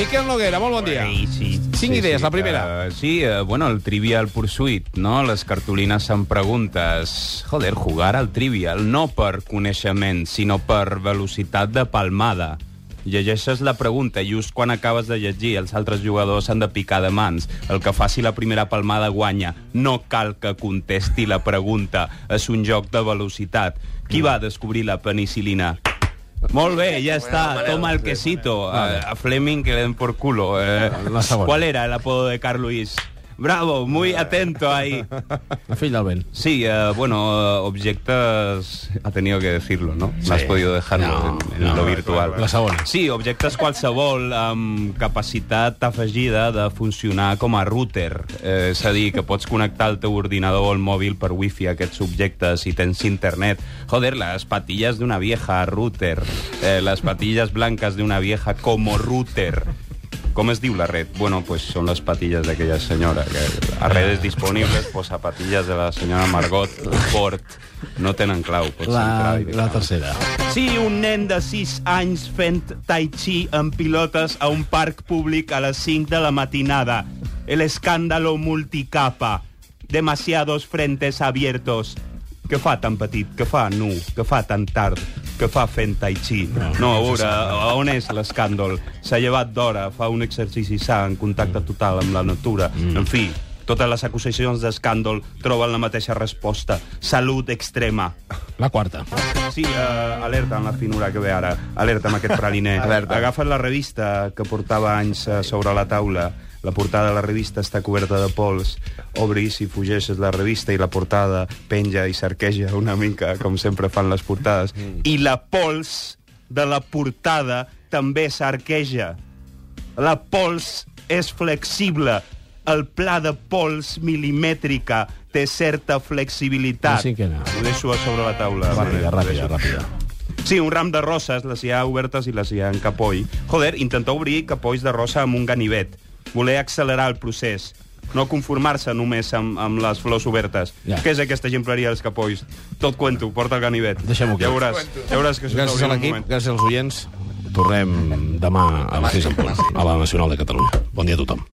Miquel Noguera, molt bon dia. Ei, sí. Cinc idees, la primera. Uh, sí, uh, bueno, el Trivial Pursuit, no? Les cartolines amb preguntes. Joder, jugar al Trivial, no per coneixement, sinó per velocitat de palmada. Llegeixes la pregunta i just quan acabes de llegir els altres jugadors han de picar de mans. El que faci la primera palmada guanya. No cal que contesti la pregunta. És un joc de velocitat. Qui va descobrir la penicilina? Molt bé, ja està. Toma el quesito. A, a Fleming que le den por culo. Eh. ¿Cuál era el apodo de Carl Luis? Bravo, muy atento ahí. El fill del vent. Sí, eh, bueno, objectes... Ha tenido que decirlo, ¿no? No has podido dejarlo No, en, en no, lo virtual. la segona. Sí, objectes qualsevol amb capacitat afegida de funcionar com a router. Eh, és a dir, que pots connectar el teu ordinador o el mòbil per wifi a aquests objectes si tens internet. Joder, las patillas de una vieja router. Eh, las patillas blancas de una vieja como router. Com es diu la red? Bueno, pues son las patillas de aquella señora. Que a redes disponibles, pues zapatillas de la señora Margot Ford. No tenen clau. Pots entrar La, i la tercera. Sí, un nen de 6 anys fent tai chi amb pilotes a un parc públic a les 5 de la matinada. El escándalo multicapa. Demasiados frentes abiertos. Què fa tan petit? Què fa nu? Què fa tan tard? Què fa fent tai chi? No, a veure, on és l'escàndol? S'ha llevat d'hora, fa un exercici sa en contacte total amb la natura. En fi, totes les acusacions d'escàndol troben la mateixa resposta. Salut extrema. La quarta. Sí, uh, alerta en la finura que ve ara. Alerta amb aquest praliner. Alerta. Agafa't la revista que portava anys uh, sobre la taula. La portada de la revista està coberta de pols. Obris i fugeixes la revista i la portada penja i s'arqueja una mica, com sempre fan les portades. Mm. I la pols de la portada també s'arqueja. La pols és flexible. El pla de pols milimètrica té certa flexibilitat. La cinquena. Ho deixo a sobre la taula. Ràpida, ràpida, ràpida. Sí, un ram de roses, les hi ha obertes i les hi ha en capoll. Joder, intentó obrir capolls de rosa amb un ganivet. Voler accelerar el procés. No conformar-se només amb, amb les flors obertes. Ja. Què és aquesta ximpleria dels capolls? Tot cuento, porta el ganivet. Deixem-ho aquí. Ja veuràs, ja veuràs que Gràcies a l'equip, gràcies als oients. Tornem demà a les 6 en punt, a la Nacional de Catalunya. Bon dia a tothom.